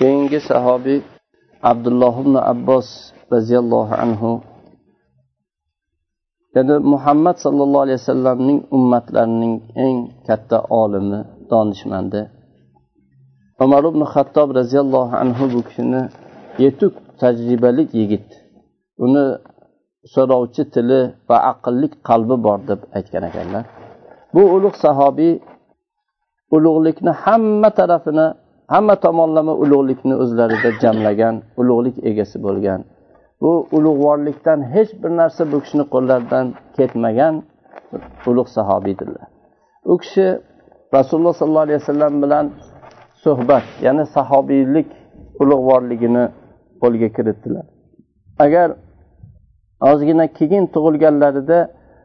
keyingi sahobiy abdulloh ibn abbos roziyallohu anhu. Ya'ni muhammad sollallohu alayhi vasallamning ummatlarining eng katta olimi donishmandi. Umar ibn xattob roziyallohu anhu bu kishini yetuk tajribali yigit. Uni so'rovchi tili va aqllik qalbi bor deb aytgan ekanlar. Bu ulug' sahobiy ulug'likni hamma tarafini hamma tomonlama ulug'likni o'zlarida jamlagan ulug'lik egasi bo'lgan. Bu ulug'vorlikdan hech bir narsa bu kishini qo'llaridan ketmagan ulug' sahobiydirlar u kishi rasululloh sollallohu alayhi vasallam bilan suhbat ya'ni sahobiylik ulug'vorligini qo'lga kiritdilar. Agar ozgina keyin tug'ilganlarida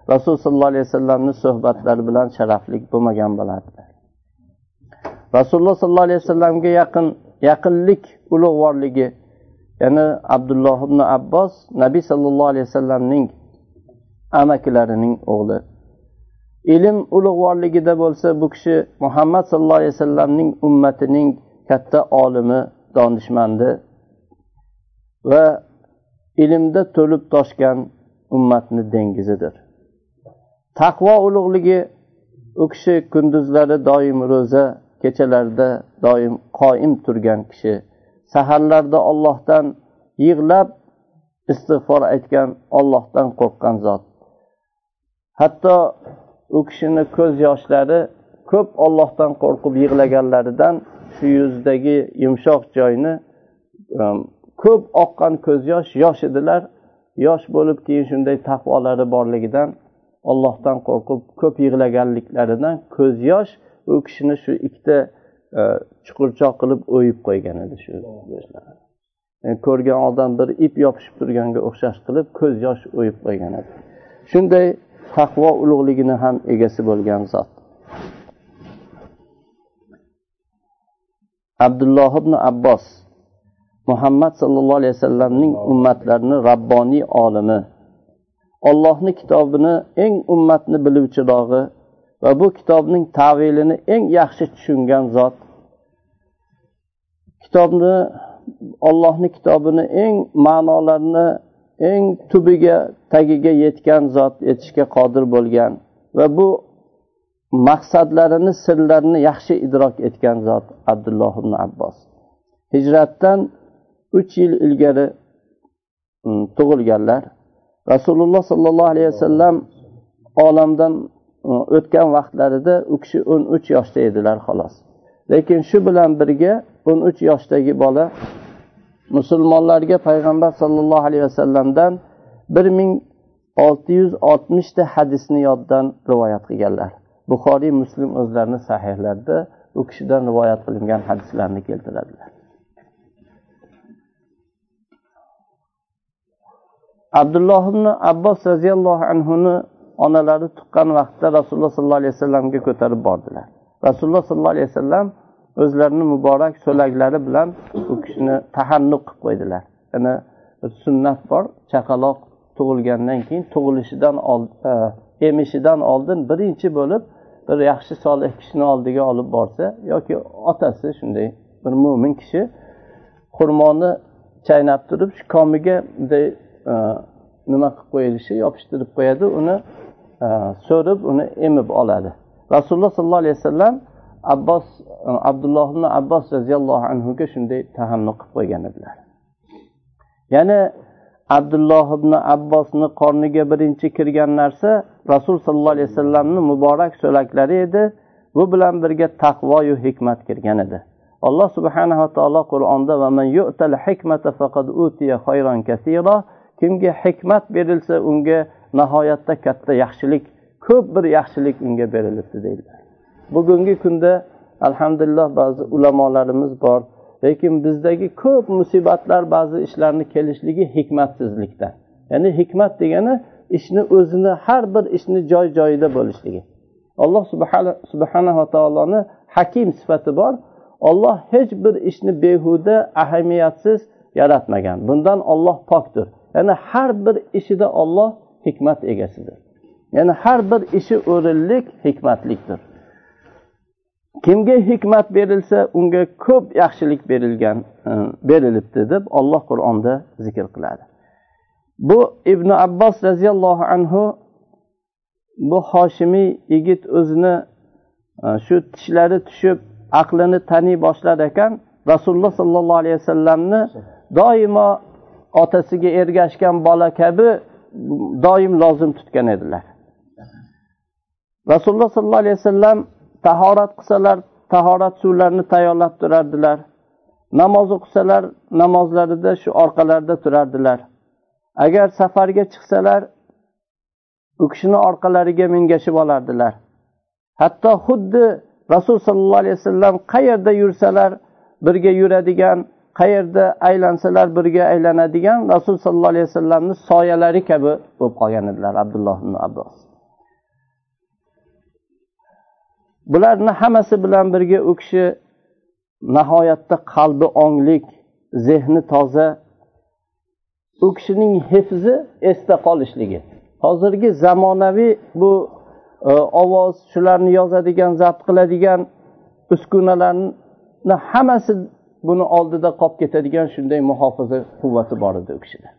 rasululloh sollallohu alayhi vasallamni suhbatlari bilan sharafli bo'lmagan bo'lardi. Rasululloh sollallohu alayhi vasallamga yaqin yaqinlik ulug'vorligi ya'ni abdulloh ibn abbos nabiy sollallohu alayhi vasallamning amakilarining o'g'li. Ilm ulug'vorligida bo'lsa bu kishi muhammad sallallohu alayhi vasallamning ummatining katta olimi donishmandi va ilmda to'lib toshgan ummatni dengizidir. Taqvo ulug'ligi u kishi kunduzlari doim ro'za kechalarda doim qoim turgan kishi saharlarda ollohdan yig'lab istig'for aytgan ollohdan qo'rqqan zot. Hatto u kishini ko'z yoshlari ko'p ollohdan qo'rqib yig'laganlaridan shu yuzdagi yumshoq joyni um, ko'p oqqan ko'z yosh yosh edilar. Yosh bo'lib keyin shunday taqvolari borligidan ollohdan qo'rqib ko'p yig'laganliklaridan ko'z yosh u kishini shu ikkita e, chuqurchoq qilib o'yib qo'ygan edi shu ko'rgan odam bir ip yopishib turganga o'xshash qilib ko'z yosh o'yib qo'ygan edi. Shunday taqvo ulug'ligini ham egasi bo'lgan zot. Abdulloh ibn abbos muhammad sollallohu alayhi vasallamning ummatlarini rabboniy olimi. Ollohni kitobini eng ummatni biluvchirog'i va bu kitobning tavilini eng yaxshi tushungan zot. Kitobni ollohni kitobini eng ma'nolarini eng tubiga tagiga yetgan zot yetishga qodir bo'lgan va bu maqsadlarini sirlarini yaxshi idrok etgan zot abdulloh ibn abbos. Hijratdan uch yil ilgari mm, tug'ilganlar. Rasululloh sollallohu alayhi vasallam olamdan o'tgan vaqtlarida u kishi o'n uch yoshda edilar xolos. Lekin shu bilan birga o'n uch yoshdagi bola musulmonlarga payg'ambar sollallohu alayhi vasallamdan bir ming olti yuz oltmishta hadisni yoddan rivoyat qilganlar. Buxoriy muslim o'zlarini sahihlarida u kishidan rivoyat qilingan hadislarni keltiradilar. Abdulloh ibn abbos roziyallohu anhuni onalari tuqqan vaqtda rasululloh sollallohu alayhi vasallamga ko'tarib bordilar. Rasululloh sollallohu alayhi vasallam o'zlarini muborak so'laklari bilan u kishini tahannuq qilib qo'ydilar. Ya'ni sunnat bor chaqaloq tug'ilgandan keyin tug'ilishidan oldin e, emishidan oldin birinchi bo'lib bir yaxshi solih kishini oldiga olib borsa yoki otasi shunday bir mo'min kishi xurmoni chaynab turib shu komiga bunday e, nima qilib qo'yilishi yopishtirib qo'yadi. Uni Э, so'rib uni emib oladi. Rasululloh sollallohu alayhi vasallam abbos e, abdulloh ibn abbos roziyallohu anhuga shunday tahannu qilib qo'ygan edilar. Ya'ni abdulloh ibn abbosni qorniga birinchi kirgan narsa rasul sollallohu alayhi vasallamni muborak so'laklari edi. Bu bilan birga taqvoyu hikmat kirgan edi. Alloh subhanava taolo qur'onda kimga hikmat berilsa unga nihoyatda katta yaxshilik ko'p bir yaxshilik unga berilibdi deydilar. Bugungi kunda alhamdulillah ba'zi ulamolarimiz bor. Lekin bizdagi ko'p musibatlar ba'zi ishlarni kelishligi hikmatsizlikdan ya'ni hikmat degani ishni o'zini har bir ishni joy joyida bo'lishligi. Alloh subhanava taoloni hakim sifati bor. Olloh hech bir ishni behuda ahamiyatsiz yaratmagan. Bundan olloh pokdir. Ya'ni har bir ishida olloh hikmat egasidir. Ya'ni har bir ishi o'rinlik hikmatlikdir. Kimga hikmat berilsa unga ko'p yaxshilik berilgan e, berilibdi deb olloh qur'onda zikr qiladi. Bu ibn abbos roziyallohu anhu bu hoshimiy yigit o'zini e, shu tishlari tushib aqlini taniy boshlar ekan rasululloh sollallohu alayhi vasallamni doimo otasiga ergashgan bola kabi doim lozim tutgan edilar. Rasululloh sollallohu alayhi vasallam tahorat qilsalar tahorat suvlarini tayyorlab turardilar. Namoz o'qisalar namozlarida shu orqalarida turardilar. Agar safarga chiqsalar u kishini orqalariga mingashib olardilar. Hatto xuddi rasul sollallohu alayhi vasallam qayerda yursalar birga yuradigan qayerda aylansalar birga aylanadigan rasul sollallohu alayhi vasallamni soyalari kabi bo'lib qolgan edilar abdulloh ibn abbos. Bularni hammasi bilan birga u kishi nihoyatda qalbi onglik zehni toza u kishining hifzi esda qolishligi. Hozirgi zamonaviy bu e, ovoz shularni yozadigan zabt qiladigan uskunalarni hammasi buni oldida qolib ketadigan shunday muhofaza quvvati bor edi u kishida.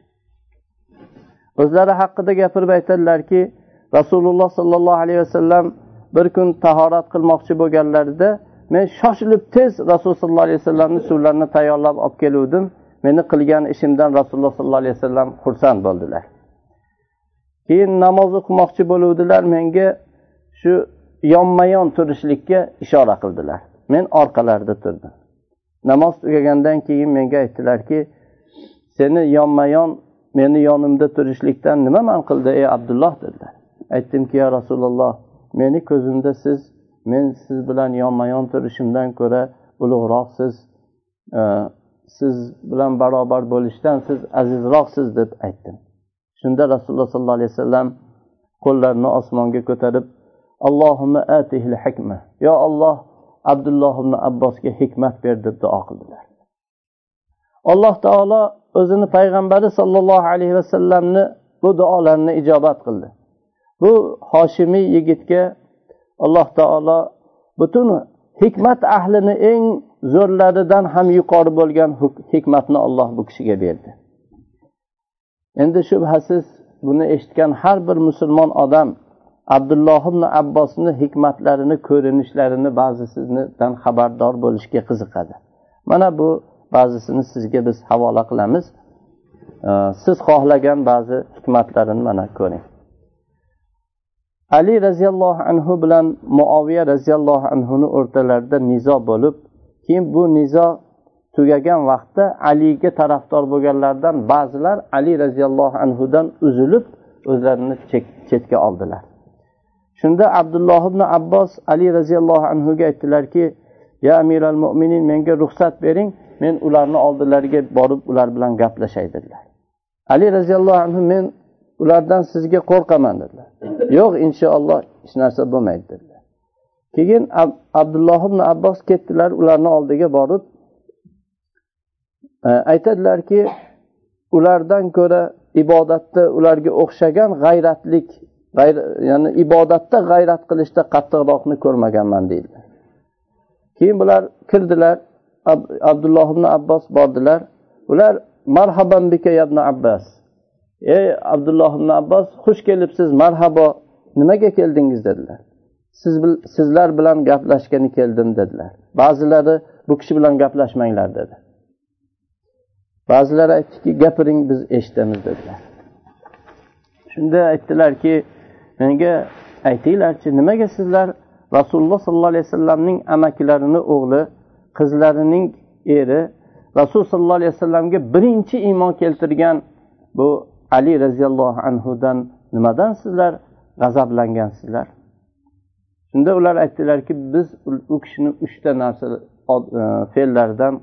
O'zlari haqida gapirib aytadilarki rasululloh sollallohu alayhi vasallam bir kun tahorat qilmoqchi bo'lganlarida men shoshilib tez rasululloh sollallohu alayhi vasallamni suvlarini tayyorlab olib keluvdim. Meni qilgan ishimdan rasululloh sollallohu alayhi vasallam xursand bo'ldilar. Keyin namoz o'qimoqchi bo'luvdilar menga shu yonma yon turishlikka ishora qildilar. Men orqalarida turdim. Namoz tugagandan keyin menga aytdilarki seni yonma yon meni yonimda turishlikdan nima man qildi ey abdulloh dedilar. Aytdimki ya rasululloh meni ko'zimda siz men siz bilan yonma yon turishimdan ko'ra ulug'roqsiz e, siz bilan barobar bo'lishdan siz azizroqsiz deb aytdim. Shunda rasululloh sollallohu alayhi vasallam qo'llarini osmonga ko'tarib allohimma atihil hikma. Yo olloh abdulloh ibn abbosga hikmat ber deb duo qildilar. Alloh taolo o'zini payg'ambari sollallohu alayhi vasallamni bu duolarini ijobat qildi. Bu hoshimiy yigitga alloh taolo butun hikmat ahlini eng zo'rlaridan ham yuqori bo'lgan hikmatni olloh bu kishiga berdi. Endi shubhasiz buni eshitgan har bir musulmon odam abdulloh ibn abbosni hikmatlarini ko'rinishlarini ba'zisidan xabardor bo'lishga qiziqadi. Mana bu ba'zisini sizga biz havola qilamiz. Siz xohlagan ba'zi hikmatlarini mana ko'ring. Ali roziyallohu anhu bilan muoviya roziyallohu anhuni o'rtalarida nizo bo'lib keyin bu nizo tugagan vaqtda aliga tarafdor bo'lganlardan ba'zilar ali roziyallohu anhudan uzilib o'zlarini chetga oldilar. Shunda abdulloh ibn abbos ali roziyallohu anhuga aytdilarki ya amiral mo'minin menga ruxsat bering men ularni oldilariga borib ular bilan gaplashay dedilar. Ali roziyallohu anhu men ulardan sizga qo'rqaman dedilar. Yo'q inshaalloh hech narsa bo'lmaydi dedilar. Keyin abdulloh ibn abbos ketdilar ularni oldiga borib e, aytadilarki ulardan ko'ra ibodatda ularga o'xshagan g'ayratlik ya'ni ibodatda g'ayrat qilishda qattiqroqni ko'rmaganman deydi. Keyin bular kirdilar abdulloh ibn abbos bordilar. Ular marhaban bika ibn abbas. Ey abdulloh ibn abbos xush kelibsiz marhabo nimaga keldingiz? dedilar. Siz bil sizlar bilan gaplashgani keldim dedilar. Ba'zilari bu kishi bilan gaplashmanglar dedi. Ba'zilari aytdiki gapiring biz eshitamiz dedilar. Shunda aytdilarki menga aytinglarchi nimaga sizlar rasululloh sollallohu alayhi vasallamning amakilarini o'g'li qizlarining eri rasul sollallohu alayhi vasallamga birinchi iymon keltirgan bu ali roziyallohu anhudan nimadan sizlar g'azablangansizlar? Shunda ular aytdilarki biz u kishini uchta narsa e, fe'llaridan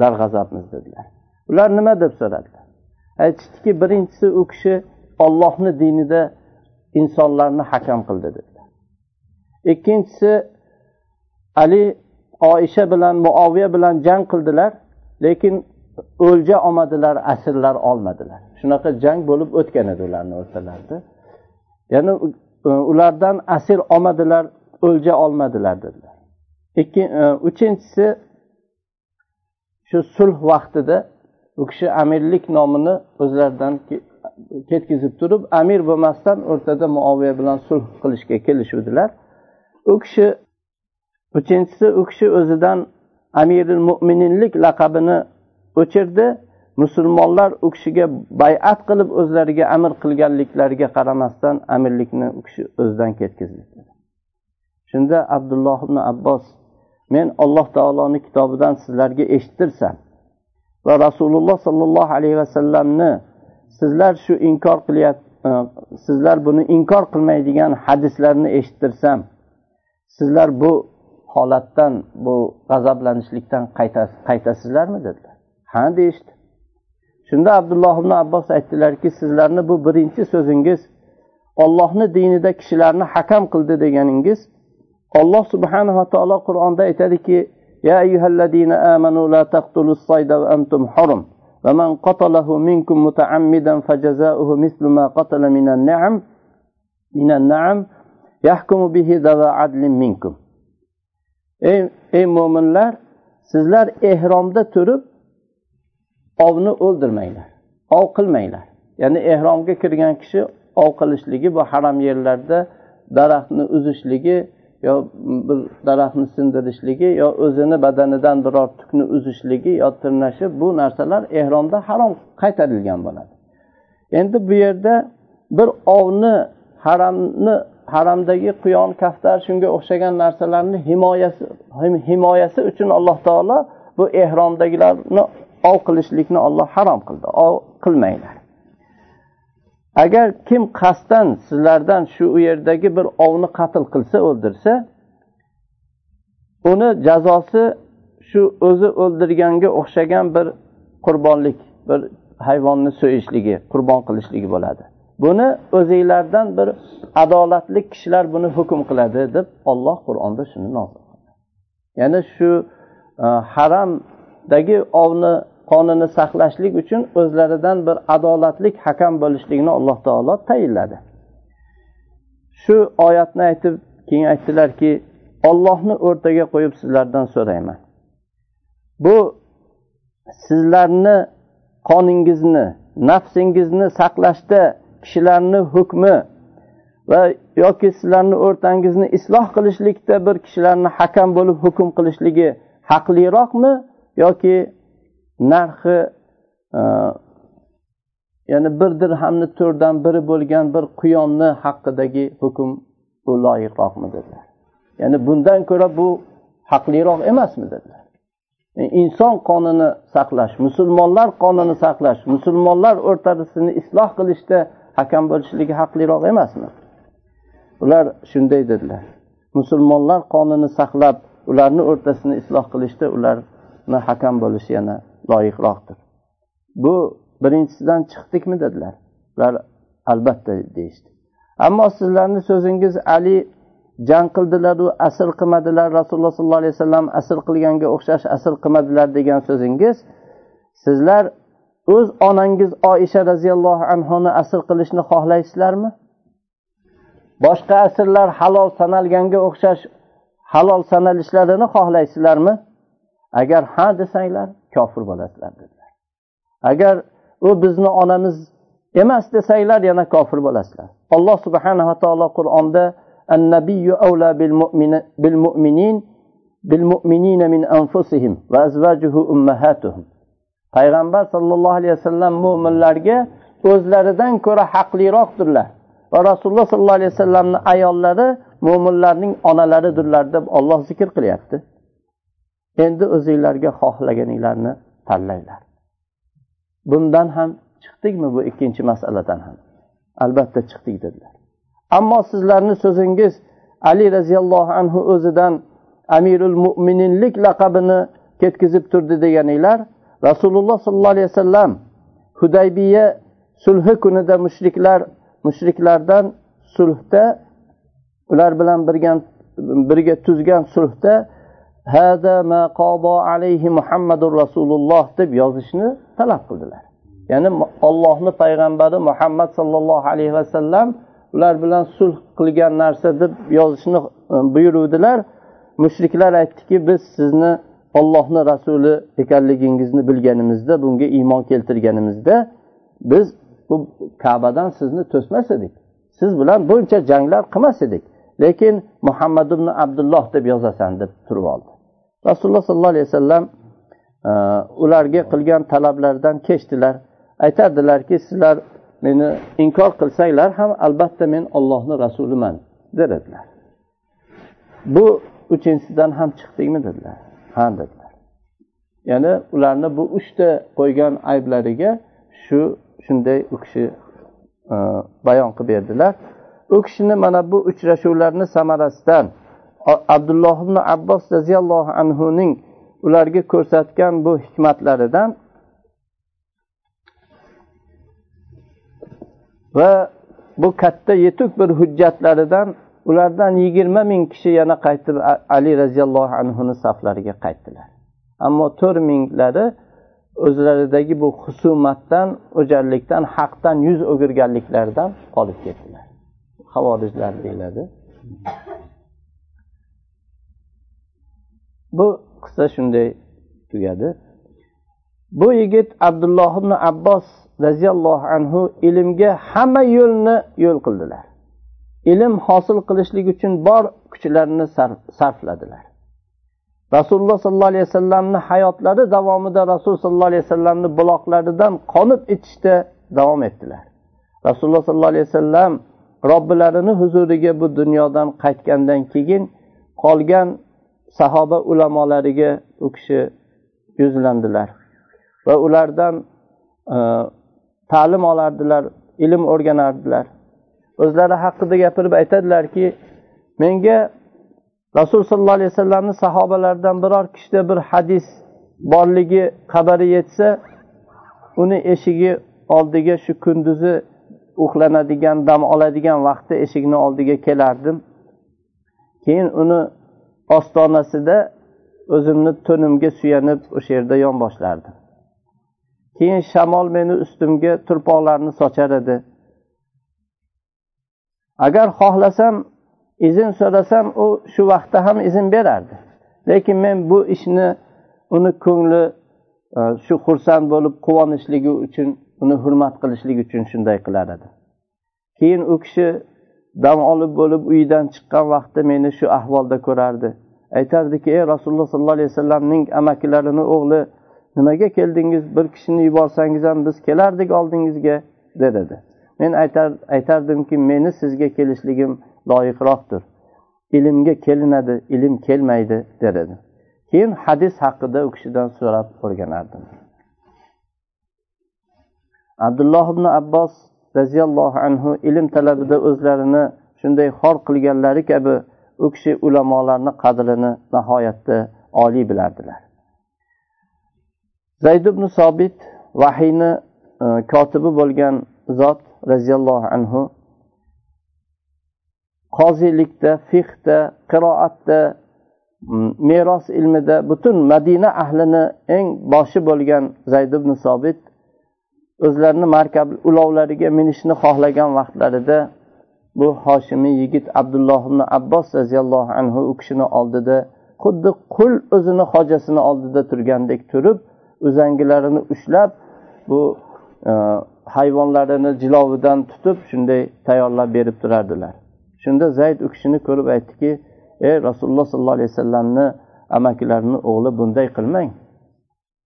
darg'azabmiz dedilar. Ular nima deb so'radilar? Aytishdiki birinchisi u kishi ollohni dinida insonlarni hakam qildi dedilar. Ikkinchisi ali oisha bilan muoviya bilan jang qildilar lekin o'lja olmadilar asirlar olmadilar. Shunaqa jang bo'lib o'tgan edi ularni o'rtalarida. Ya'ni ulardan asir olmadilar o'lja olmadilar dedilar. Ikki e, uchinchisi shu sulh vaqtida u kishi amirlik nomini o'zlaridan ketkizib turib amir bo'lmasdan o'rtada muoviya bilan sulh qilishga kelishuvdilar. U kishi uchinchisi u kishi o'zidan amiril mo'mininlik laqabini o'chirdi. Musulmonlar u kishiga bayat qilib o'zlariga amir qilganliklariga qaramasdan amirlikni u kishi o'zidan ketkizdi. Shunda abdulloh ibn abbos men alloh taoloni kitobidan sizlarga eshittirsam va rasululloh sollallohu alayhi vasallamni sizlar shu inkor qilyap e, sizlar buni inkor qilmaydigan hadislarni eshittirsam sizlar bu holatdan bu g'azablanishlikdan qaytasizlarmi dedilar. Ha deyishdi. Shunda abdulloh ibn abbos aytdilarki sizlarni bu birinchi so'zingiz ollohni dinida kishilarni hakam qildi deganingiz olloh subhanava taolo qur'onda aytadiki ya ayyuhallazina amanu la taqtulus sayda va antum hurum. ومن قتله منكم متعمدا فجزاؤه مثل ما قتل من النعم من النعم يحكم به ذوى عدل منكم ey ey mo'minlar sizlar ehromda turib ovni o'ldirmanglar ov qilmanglar ya'ni ehromga kirgan kishi ov qilishligi bu haram yerlarda daraxtni uzishligi yo bir daraxtni sindirishligi yo o'zini badanidan biror tukni uzishligi yo tirnashi bu narsalar ehromda harom qaytarilgan bo'ladi. Endi bu yerda bir ovni haramni haramdagi quyon kaftar shunga o'xshagan narsalarni himoyasi himoyasi uchun alloh taolo bu ehromdagilarni ov qilishlikni olloh harom qildi. Ov qilmanglar agar kim qasddan sizlardan shu yerdagi bir ovni qatl qilsa o'ldirsa uni jazosi shu o'zi o'ldirganga o'xshagan bir qurbonlik bir hayvonni so'yishligi qurbon qilishligi bo'ladi. Buni o'zinglardan bir adolatli kishilar buni hukm qiladi deb olloh qur'onda shuni nozil qildi. Ya'ni shu e, haramdagi ovni qonini saqlashlik uchun o'zlaridan bir adolatlik hakam bo'lishlikni alloh taolo tayinladi. Shu oyatni aytib keyin aytdilarki ollohni o'rtaga qo'yib sizlardan so'rayman. Bu sizlarni qoningizni nafsingizni saqlashda kishilarni hukmi va yoki sizlarni o'rtangizni isloh qilishlikda bir kishilarni hakam bo'lib hukm qilishligi haqliroqmi yoki narxi e, ya'ni bir dirhamni to'rtdan biri bo'lgan bir quyonni haqidagi hukm bu loyiqroqmi dedilar. Ya'ni bundan ko'ra bu haqliroq emasmi dedilar. E, inson qonini saqlash musulmonlar qonini saqlash musulmonlar o'rtasini isloh qilishda hakam bo'lishligi haqliroq emasmi? Ular shunday dedilar. Musulmonlar qonini saqlab ularni o'rtasini isloh qilishda ularni hakam bo'lishi yana loyiqroqdir. Bu birinchisidan chiqdikmi dedilar. Ular albatta deyishdi. Ammo sizlarni so'zingiz ali jang qildilaru asr qilmadilar rasululloh sollallohu alayhi vasallam asr qilganga o'xshash asr qilmadilar degan so'zingiz sizlar o'z onangiz oisha roziyallohu anhuni asr qilishni xohlaysizlarmi? Boshqa asrlar halol sanalganga o'xshash halol sanalishlarini xohlaysizlarmi? agar ha desanglar kofir bo'lasizlar dedilar agar u bizni onamiz emas desanglar yana kofir bo'lasizlar alloh subhanava taolo qur'onda النبي أولى بالمؤمنين بالمؤمنين من أنفسهم وأزواجه أمهاتهم payg'ambar sollallohu alayhi vasallam mo'minlarga o'zlaridan ko'ra haqliroqdirlar va rasululloh sollallohu alayhi vasallamni ayollari mo'minlarning onalaridirlar deb olloh zikr qilyapti Endi o'zinglarga xohlaganinglarni tanlanglar bundan ham chiqdikmi bu ikkinchi masaladan ham? Albatta chiqdik dedilar. Ammo sizlarni so'zingiz ali roziyallohu anhu o'zidan amirul mo'mininlik laqabini ketkazib turdi deganinglar rasululloh sollallohu alayhi vasallam hudaybiya sulhi kunida mushriklar mushriklardan sulhda ular bilan birga tuzgan sulhda hada ma qado alayhi muhammadur rasululloh deb yozishni talab qildilar. Ya'ni ollohni payg'ambari muhammad sollallohu alayhi vasallam ular bilan sulh qilgan narsa deb yozishni e, buyuruvdilar. Mushriklar aytdiki biz sizni ollohni rasuli ekanligingizni bilganimizda bunga iymon keltirganimizda biz bu kabadan sizni to'smas edik. Siz bilan buncha janglar qilmas edik. Lekin muhammad ibn abdulloh deb yozasan deb turib oldi. Rasululloh sollallohu alayhi vasallam e, ularga qilgan talablaridan kechdilar. Aytardilarki sizlar meni inkor qilsanglar ham albatta men ollohni rasuliman der edilar bu uchinchisidan ham chiqdingmi dedilar. Ha dedilar. Ya'ni ularni bu uchta qo'ygan ayblariga shu shunday u kishi e, bayon qilib berdilar. U kishini mana bu uchrashuvlarni samarasidan abdulloh ibn abbos roziyallohu anhuning ularga ko'rsatgan bu hikmatlaridan va bu katta yetuk bir hujjatlaridan ulardan yigirma ming kishi yana qaytib ali roziyallohu anhuni saflariga qaytdilar. Ammo to'rt minglari o'zlaridagi bu husumatdan o'jarlikdan haqdan yuz o'girganliklaridan qolib ketdilar. Havorijlar deyiladi. Bu qissa shunday tugadi. Bu yigit abdulloh ibn abbos roziyallohu anhu ilmga hamma yo'lni yo'l qildilar. Ilm hosil qilishlik uchun bor kuchlarini sarfladilar. Rasululloh sollallohu alayhi vasallamni hayotlari davomida rasululloh sollallohu alayhi vasallamni buloqlaridan qonib ichishda davom etdilar. Rasululloh sollallohu alayhi vasallam robbilarini huzuriga bu dunyodan qaytgandan keyin qolgan sahoba ulamolariga u kishi yuzlandilar. Va ulardan e, ta'lim olardilar ilm o'rganardilar. O'zlari haqida gapirib aytadilarki menga rasul sollallohu alayhi vasallamni sahobalaridan biror kishida bir hadis borligi xabari yetsa uni eshigi oldiga shu kunduzi uxlanadigan dam oladigan vaqtda eshikni oldiga kelardim. Keyin uni ostonasida o'zimni to'nimga suyanib o'sha yerda yonboshlardim keyin shamol meni ustimga turpoqlarni sochar edi. Agar xohlasam izn so'rasam u shu vaqtda ham izn berardi. Lekin men bu ishni uni ko'ngli e, shu xursand bo'lib quvonishligi uchun uni hurmat qilishlik uchun shunday qilar edi keyin u kishi dam olib bo'lib uyidan chiqqan vaqtda meni shu ahvolda ko'rardi. Aytardiki ey rasululloh sollallohu alayhi vasallamning amakilarini o'g'li nimaga keldingiz? Bir kishini yuborsangiz ham biz kelardik oldingizga der edi men aytar aytardimki meni sizga kelishligim loyiqroqdir. Ilmga kelinadi ilm kelmaydi der edi keyin hadis haqida u kishidan so'rab o'rganardim. Abdulloh ibn abbos roziyallohu anhu ilm talabida o'zlarini shunday xor qilganlari kabi u kishi ulamolarni qadrini nihoyatda oliy bilardilar. Zayd ibn sobit vahiyni e, kotibi bo'lgan zot roziyallohu anhu qozilikda fiqda qiroatda meros ilmida butun madina ahlini eng boshi bo'lgan zayd ibn sobit o'zlarini markab ulovlariga minishni xohlagan vaqtlarida bu hoshimiy yigit abdulloh ibn abbos roziyallohu anhu u kishini oldida xuddi qul o'zini hojasini oldida turgandek turib uzangilarini ushlab bu e, hayvonlarini jilovidan tutib shunday tayyorlab berib turardilar. Shunda zayd u kishini ko'rib aytdiki ey rasululloh sollallohu alayhi vasallamni amakilarini o'g'li bunday qilmang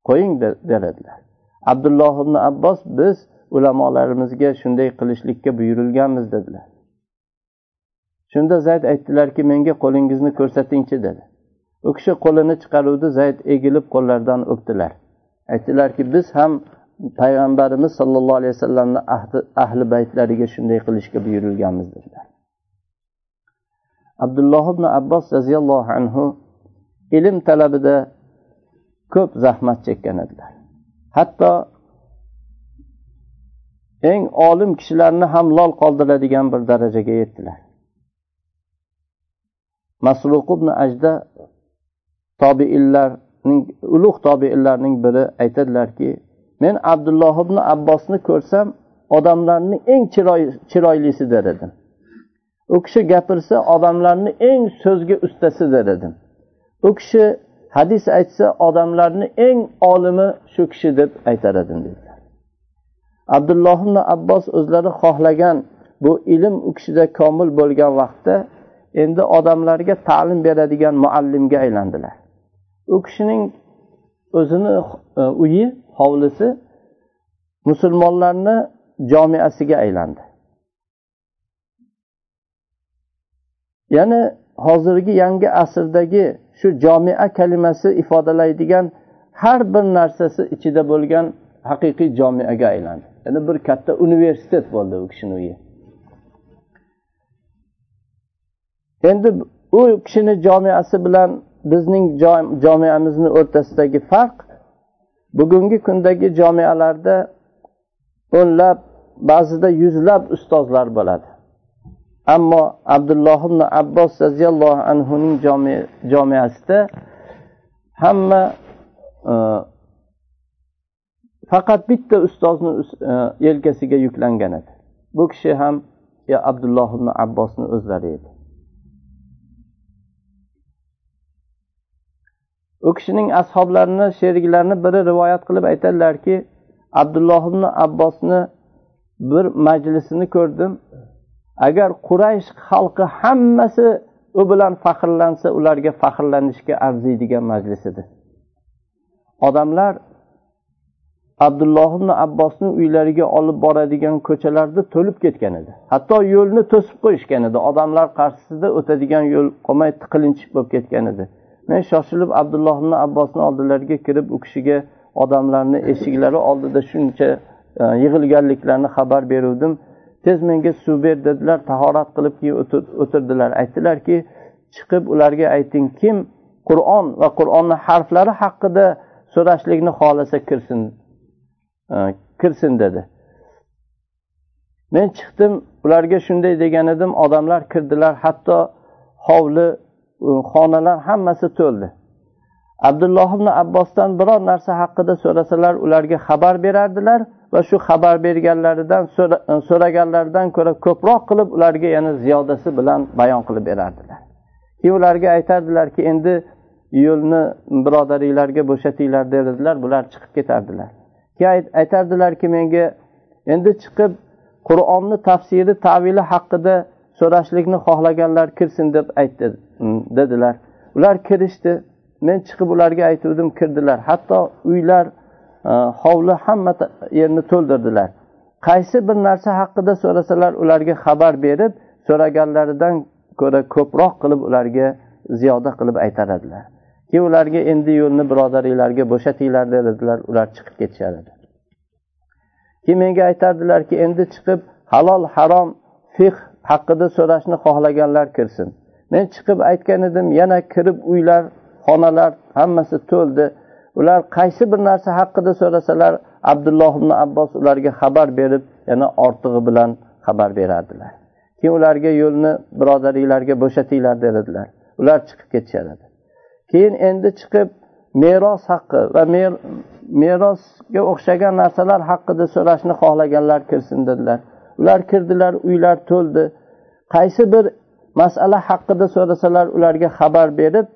qo'ying der edilar abdulloh ibn abbos biz ulamolarimizga shunday qilishlikka buyurilganmiz dedilar. Shunda zayd aytdilarki menga qo'lingizni ko'rsatingchi dedi. U kishi qo'lini chiqaruvdi zayd egilib qo'llaridan o'pdilar. Aytdilarki biz ham payg'ambarimiz sollallohu alayhi vasallamni ahli baytlariga shunday qilishga buyurilganmiz dedilar. Abdulloh ibn abbos roziyallohu anhu ilm talabida ko'p zahmat chekkan edilar. Hatto eng olim kishilarni ham lol qoldiradigan bir darajaga yetdilar. Masruq ibn ajda tobiinlarning ulug' tobiinlarning biri aytadilarki men abdulloh ibn abbosni ko'rsam odamlarni eng chiroylisi der edim u kishi gapirsa odamlarni eng so'zga ustasi der edim u kishi hadis aytsa odamlarni eng olimi shu kishi deb aytar edim dedilar abdulloh ibn abbos o'zlari xohlagan bu ilm u kishida komil bo'lgan vaqtda endi odamlarga ta'lim beradigan muallimga aylandilar. U kishining o'zini e, uyi hovlisi musulmonlarni jomiasiga aylandi. Ya'ni hozirgi yangi asrdagi shu jomia kalimasi ifodalaydigan har bir narsasi ichida bo'lgan haqiqiy jomiaga aylandi. Ya'ni bir katta universitet bo'ldi u kishini uyi. Endi u kishini jomiasi bilan bizning jomiamizni o'rtasidagi farq bugungi kundagi jomialarda o'nlab ba'zida yuzlab ustozlar bo'ladi. Ammo abdulloh ibn abbos roziyallohu anhuning jomiyasida hamma e, faqat bitta ustozni e, yelkasiga yuklangan edi. Bu kishi ham ya abdulloh ibn abbosni o'zlari edi. U kishining ashoblarini sheriklarini biri rivoyat qilib aytadilarki abdulloh ibn abbosni bir majlisini ko'rdim. Agar quraysh xalqi hammasi u bilan faxrlansa ularga faxrlanishga arziydigan majlis edi. Odamlar abdulloh ibn abbosni uylariga olib boradigan ko'chalarda to'lib ketgan edi. Hatto yo'lni to'sib qo'yishgan edi. Odamlar qarshisida o'tadigan yo'l qolmay tiqilinchiq bo'lib ketgan edi. Men shoshilib abdulloh ibn abbosni oldilariga kirib u kishiga odamlarni eshiklari oldida shuncha e, yig'ilganliklarini xabar beruvdim. Tez menga suv ber dedilar tahorat qilib keyin o'tirdilar. Aytdilarki chiqib ularga ayting kim qur'on va qur'onni harflari haqida so'rashlikni xohlasa kirsin e, kirsin dedi. Men chiqdim ularga shunday degan edim odamlar kirdilar hatto hovli e, xonalar hammasi to'ldi. Abdulloh ibn abbosdan biror narsa haqida so'rasalar ularga xabar berardilar. Va shu xabar berganlaridan so'raganlaridan ko'ra ko'proq qilib ularga yana ziyodasi bilan bayon qilib berardilar. Keyin ularga aytardilarki endi yo'lni birodaringlarga bo'shatinglar derdilar bular chiqib ketardilar. Keyin aytardilarki menga endi chiqib qur'onni tafsiri tavili haqida so'rashlikni xohlaganlar kirsin deb aytdi dedilar. Ular kirishdi. Men chiqib ularga aytuvdim kirdilar. Hatto uylar Э, hovli hamma yerni to'ldirdilar. Qaysi bir narsa haqida so'rasalar ularga xabar berib so'raganlaridan ko'ra ko'proq qilib ularga ziyoda qilib aytar edilar keyin ularga endi yo'lni birodaringlarga bo'shatinglar dedilar ular chiqib ketishar edi keyin menga aytardilarki endi chiqib halol harom fiq haqida so'rashni xohlaganlar kirsin. Men chiqib aytgan edim yana kirib uylar xonalar hammasi to'ldi. Ular qaysi bir narsa haqida so'rasalar abdulloh ibn abbos ularga xabar berib yana ortig'i bilan xabar berardilar. Keyin ularga yo'lni birodaringlarga bo'shatinglar dedilar. Ular chiqib ketishar edi. Keyin endi chiqib meros haqqi va merosga o'xshagan narsalar haqida so'rashni xohlaganlar kirsin dedilar. Ular kirdilar uylar to'ldi. Qaysi bir masala haqida so'rasalar ularga xabar berib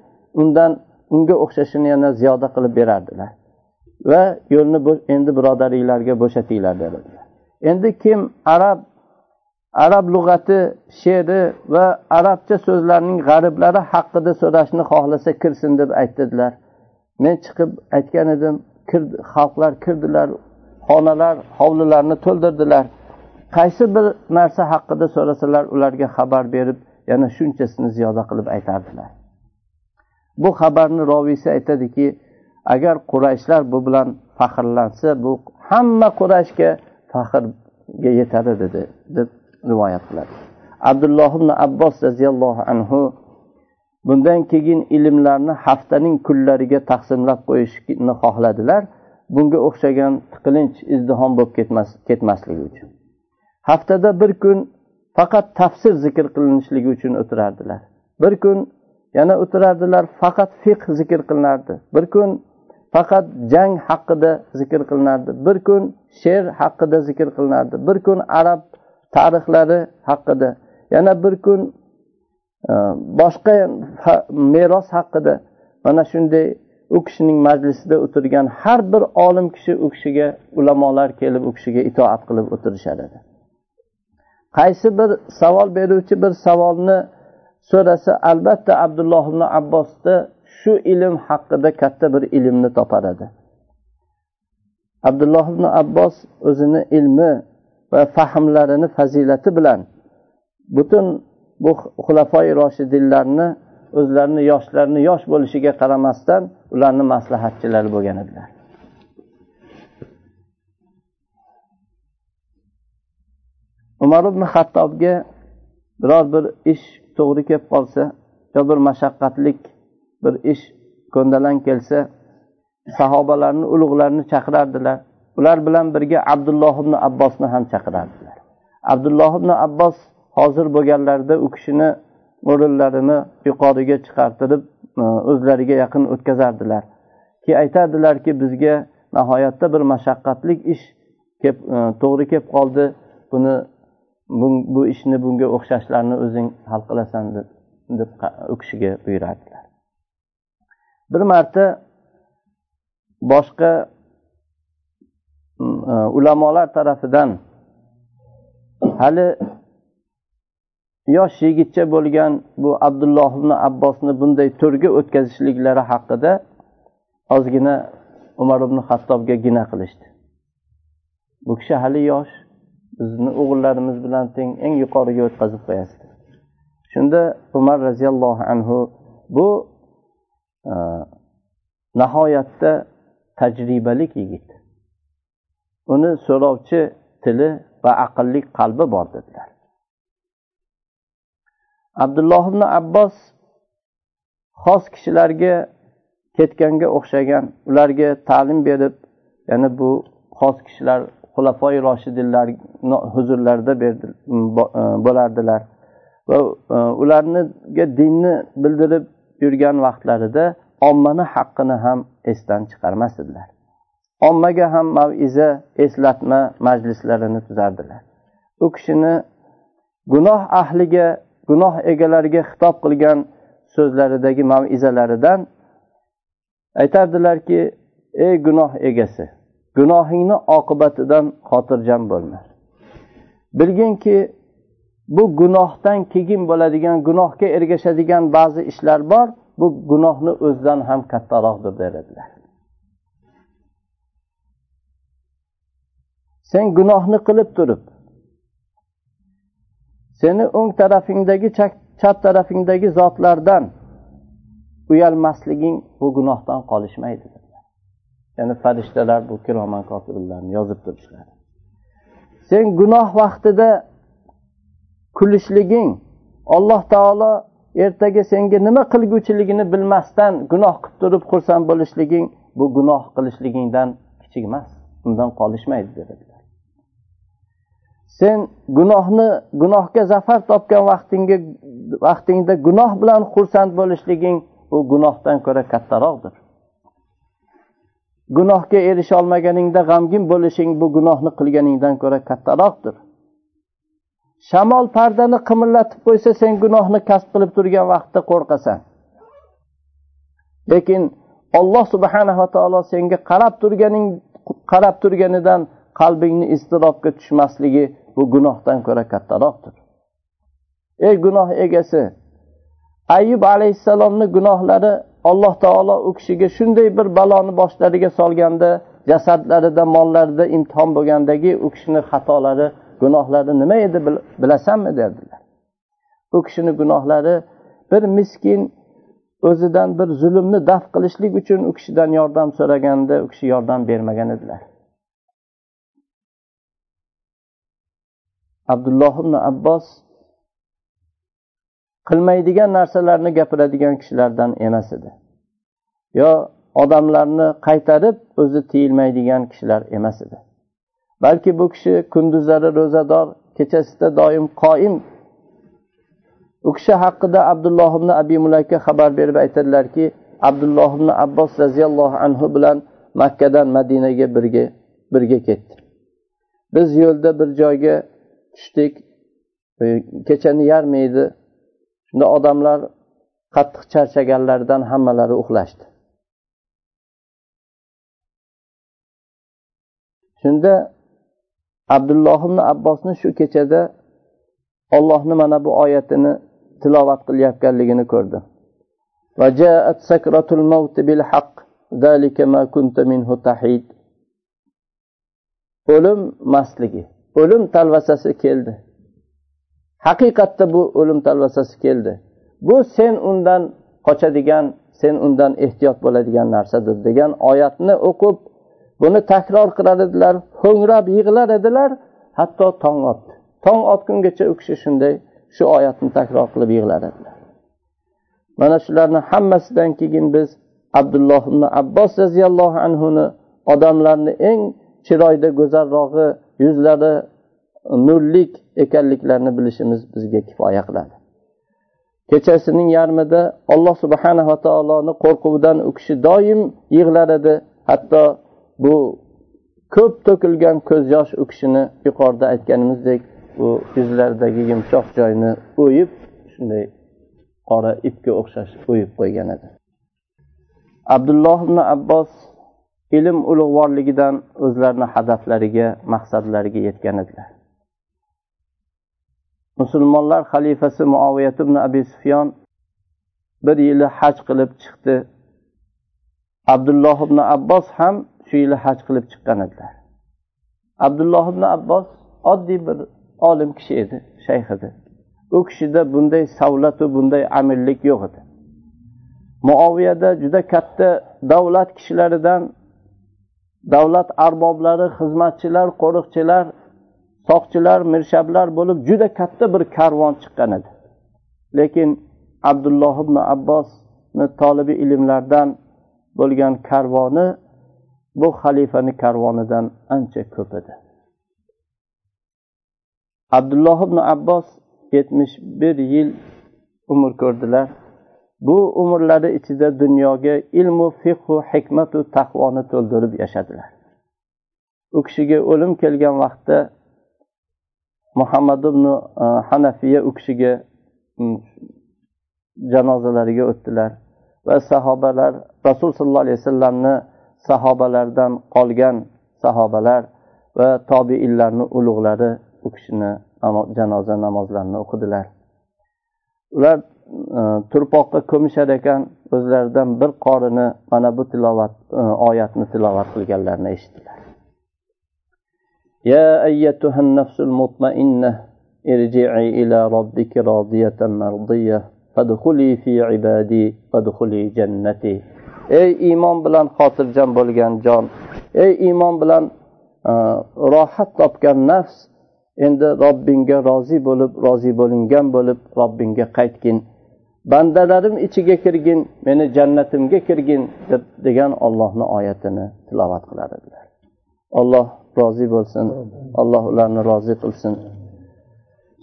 undan unga o'xshashini yana ziyoda qilib berardilar. Va yo'lni endi birodaringlarga bo'shatinglar dedilar. Endi kim arab arab lug'ati she'ri va arabcha so'zlarning g'ariblari haqida so'rashni xohlasa kirsin deb aytdilar. Men chiqib aytgan edim xalqlar kirdilar xonalar hovlilarni to'ldirdilar. Qaysi bir narsa haqida so'rasalar ularga xabar berib yana shunchasini ziyoda qilib aytardilar. Bu xabarni roviysi aytadiki agar qurayshlar bu bilan faxrlansa bu hamma qurayshga faxrga yetadi dedi deb rivoyat qiladi. Abdulloh ibn abbos roziyallohu anhu bundan keyin ilmlarni haftaning kunlariga taqsimlab qo'yishni xohladilar. Bunga o'xshagan tiqilinch izdihom bo'lib ketmasligi uchun. Haftada bir kun faqat tafsir zikr qilinishligi uchun o'tirardilar. Bir kun yana o'tirardilar faqat fiqh zikr qilinardi. Bir kun faqat jang haqida zikr qilinardi. Bir kun she'r haqida zikr qilinardi. Bir kun arab tarixlari haqida. Yana bir kun e, boshqa meros haqida. Mana shunday u kishining majlisida o'tirgan har bir olim kishi u kishiga ulamolar kelib u kishiga itoat qilib o'tirishar edi. Qaysi bir savol beruvchi bir savolni so'rasa albatta abdulloh ibn abbosda shu ilm haqida katta bir ilmni topar edi. Abdulloh ibn abbos o'zini ilmi va fahmlarini fazilati bilan butun bu xulafoi roshidinlarni o'zlarini yoshlarini yosh bo'lishiga qaramasdan ularni maslahatchilari bo'lgan edilar. Umar ibn hattobga biror bir ish to'g'ri kelib qolsa yo bir mashaqqatlik bir ish ko'ndalang kelsa sahobalarni ulug'larni chaqirardilar. Ular bilan birga abdulloh ibn abbosni ham chaqirardilar. Abdulloh ibn abbos hozir bo'lganlarida u kishini o'rinlarini yuqoriga chiqartirib e, o'zlariga yaqin o'tkazardilar. Keyin aytardilarki bizga nihoyatda bir mashaqqatlik ish kelib e, to'g'ri kelib qoldi. Buni bu ishni bunga o'xshashlarni o'zing hal qilasan deb deb u kishiga buyurardilar. Bir marta boshqa mm, e, ulamolar tarafidan hali yosh yigitcha bo'lgan bu abdulloh ibn abbosni bunday to'rga o'tkazishliklari haqida ozgina umar ibn hattobga gina qilishdi. Bu kishi hali yosh bizni o'g'illarimiz bilan teng eng yuqoriga o'tkazib qo'yasiz. Shunda umar roziyallohu anhu bu e, nihoyatda tajribalik yigit. Uni so'rovchi tili va aqlli qalbi bor dedilar. Abdulloh ibn abbos xos kishilarga ketganga o'xshagan ularga ta'lim berib ya'ni bu xos kishilar xulafoi roshidinlar huzurlarida e, bo'lardilar. Va e, ularniga dinni bildirib yurgan vaqtlarida ommani haqqini ham esdan chiqarmas edilar ommaga ham maviza eslatma majlislarini tuzardilar. U kishini gunoh ahliga gunoh egalariga xitob qilgan so'zlaridagi mavizalaridan aytardilarki ey gunoh egasi gunohingni oqibatidan xotirjam bo'lma. Bilginki bu gunohdan keyin bo'ladigan gunohga ergashadigan ba'zi ishlar bor bu gunohni o'zidan ham kattaroqdir deradilar. Sen gunohni qilib turib seni o'ng tarafingdagi chap tarafingdagi zotlardan uyalmasliging bu gunohdan qolishmaydi. Ya'ni farishtalar bu kiroman kotiblarni yozib turishadi sen gunoh vaqtida kulishliging alloh taolo ertaga senga nima qilguvchiligini bilmasdan gunoh qilib turib xursand bo'lishliging bu gunoh qilishligingdan kichik emas undan qolishmaydi dedilar. Sen gunohni gunohga zafar topgan vaqtingga vaqtingda gunoh bilan xursand bo'lishliging bu gunohdan ko'ra kattaroqdir. Gunohga erisholmaganingda g'amgin bo'lishing bu gunohni qilganingdan ko'ra kattaroqdir. Shamol pardani qimirlatib qo'ysa sen gunohni kasb qilib turgan vaqtda qo'rqasan. Lekin olloh subhanava taolo senga qarab turganing qarab turganidan qalbingni iztirobga tushmasligi bu gunohdan ko'ra kattaroqdir. Ey gunoh egasi ayub alayhissalomni gunohlari alloh taolo u kishiga shunday bir baloni boshlariga solganda jasadlarida mollarida imtihon bo'lgandagi u kishini xatolari gunohlari nima edi bilasanmi derdilar. U kishini gunohlari bir miskin o'zidan bir zulmni daf qilishlik uchun u kishidan yordam so'raganda u kishi yordam bermagan edilar. Abdulloh ibn abbos qilmaydigan narsalarni gapiradigan kishilardan emas edi. Yo odamlarni qaytarib o'zi tiyilmaydigan kishilar emas edi. Balki bu kishi kunduzlari ro'zador kechasida doim qoim. U kishi haqida abdulloh ibn abi mulaka xabar berib aytadilarki abdulloh ibn abbos roziyallohu anhu bilan makkadan madinaga birga birga ketdi. Biz yo'lda bir joyga tushdik. Kechani yarmi edi? Shunda odamlar qattiq charchaganlaridan hammalari uxlashdi. Shunda abdulloh ibn abbosni shu kechada ollohni mana bu oyatini tilovat qilayotganligini ko'rdi. O'lim mastligi o'lim talvasasi keldi. Haqiqatda bu o'lim talvasasi keldi. Bu sen undan qochadigan sen undan ehtiyot bo'ladigan narsadir degan oyatni o'qib buni takror qilar edilar ho'ngrab yig'lar edilar hatto tong otdi. Tong otgungacha u kishi shunday shu oyatni takror qilib yig'lar edilar. Mana shularni hammasidan keyin biz abdulloh ibn abbos roziyallohu anhuni odamlarni eng chiroyli go'zalrog'i yuzlari nurlik ekanliklarini bilishimiz bizga kifoya qiladi. Kechasining yarmida alloh subhanava taoloni qo'rquvidan u kishi doim yig'lar edi. Hatto bu ko'p to'kilgan ko'z yosh u kishini yuqorida aytganimizdek u yuzlaridagi yumshoq joyni o'yib shunday qora ipga o'xshash o'yib qo'ygan edi. Abdulloh ibn abbos ilm ulug'vorligidan o'zlarini hadaflariga maqsadlariga yetgan edilar. Musulmonlar xalifasi muoviyat ibn abi sufyon bir yili haj qilib chiqdi. Abdulloh ibn abbos ham shu yili haj qilib chiqqan edilar. Abdulloh ibn abbos oddiy bir olim kishi edi shayx edi. U kishida bunday savlatu bunday amirlik yo'q edi. Muoviyada juda katta davlat kishilaridan davlat arboblari xizmatchilar qo'riqchilar soqchilar mirshablar bo'lib juda katta bir karvon chiqqan edi. Lekin abdulloh ibn abbosni tolibi ilmlardan bo'lgan karvoni bu xalifani karvonidan ancha ko'p edi. Abdulloh ibn abbos yetmish bir yil umr ko'rdilar. Bu umrlari ichida dunyoga ilmu fiqhu hikmatu taqvoni to'ldirib yashadilar. U kishiga o'lim kelgan vaqtda muhammad ibn e, hanafiya u kishiga janozalariga o'tdilar. Va sahobalar rasul sollallohu alayhi vasallamni sahobalaridan qolgan sahobalar va tobiinlarni ulug'lari u kishini janoza namozlarini o'qidilar. Ular e, turpoqqa ko'mishar ekan o'zlaridan bir qorini mana bu tilovat e, oyatni tilovat qilganlarini eshitdilar. يا أيتها النفس المطمئنة ارجعي إلى ربك راضية مرضية فادخلي في عبادي فادخلي جنتي ey iymon bilan xotirjam bo'lgan jon ey iymon bilan rohat topgan nafs endi robbingga rozi bo'lib rozi bo'lingan bo'lib robbingga qaytgin bandalarim ichiga kirgin meni jannatimga kirgin deb degan ollohni oyatini tilovat qilar edilar olloh rozi bo'lsin alloh ularni rozi qilsin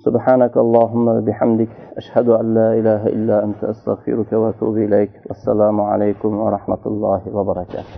سبحانك اللهم وبحمدك أشهد أن لا إله إلا أنت أستغفرك وأتوب إليك. والسلام عليكم ورحمة الله وبركاته.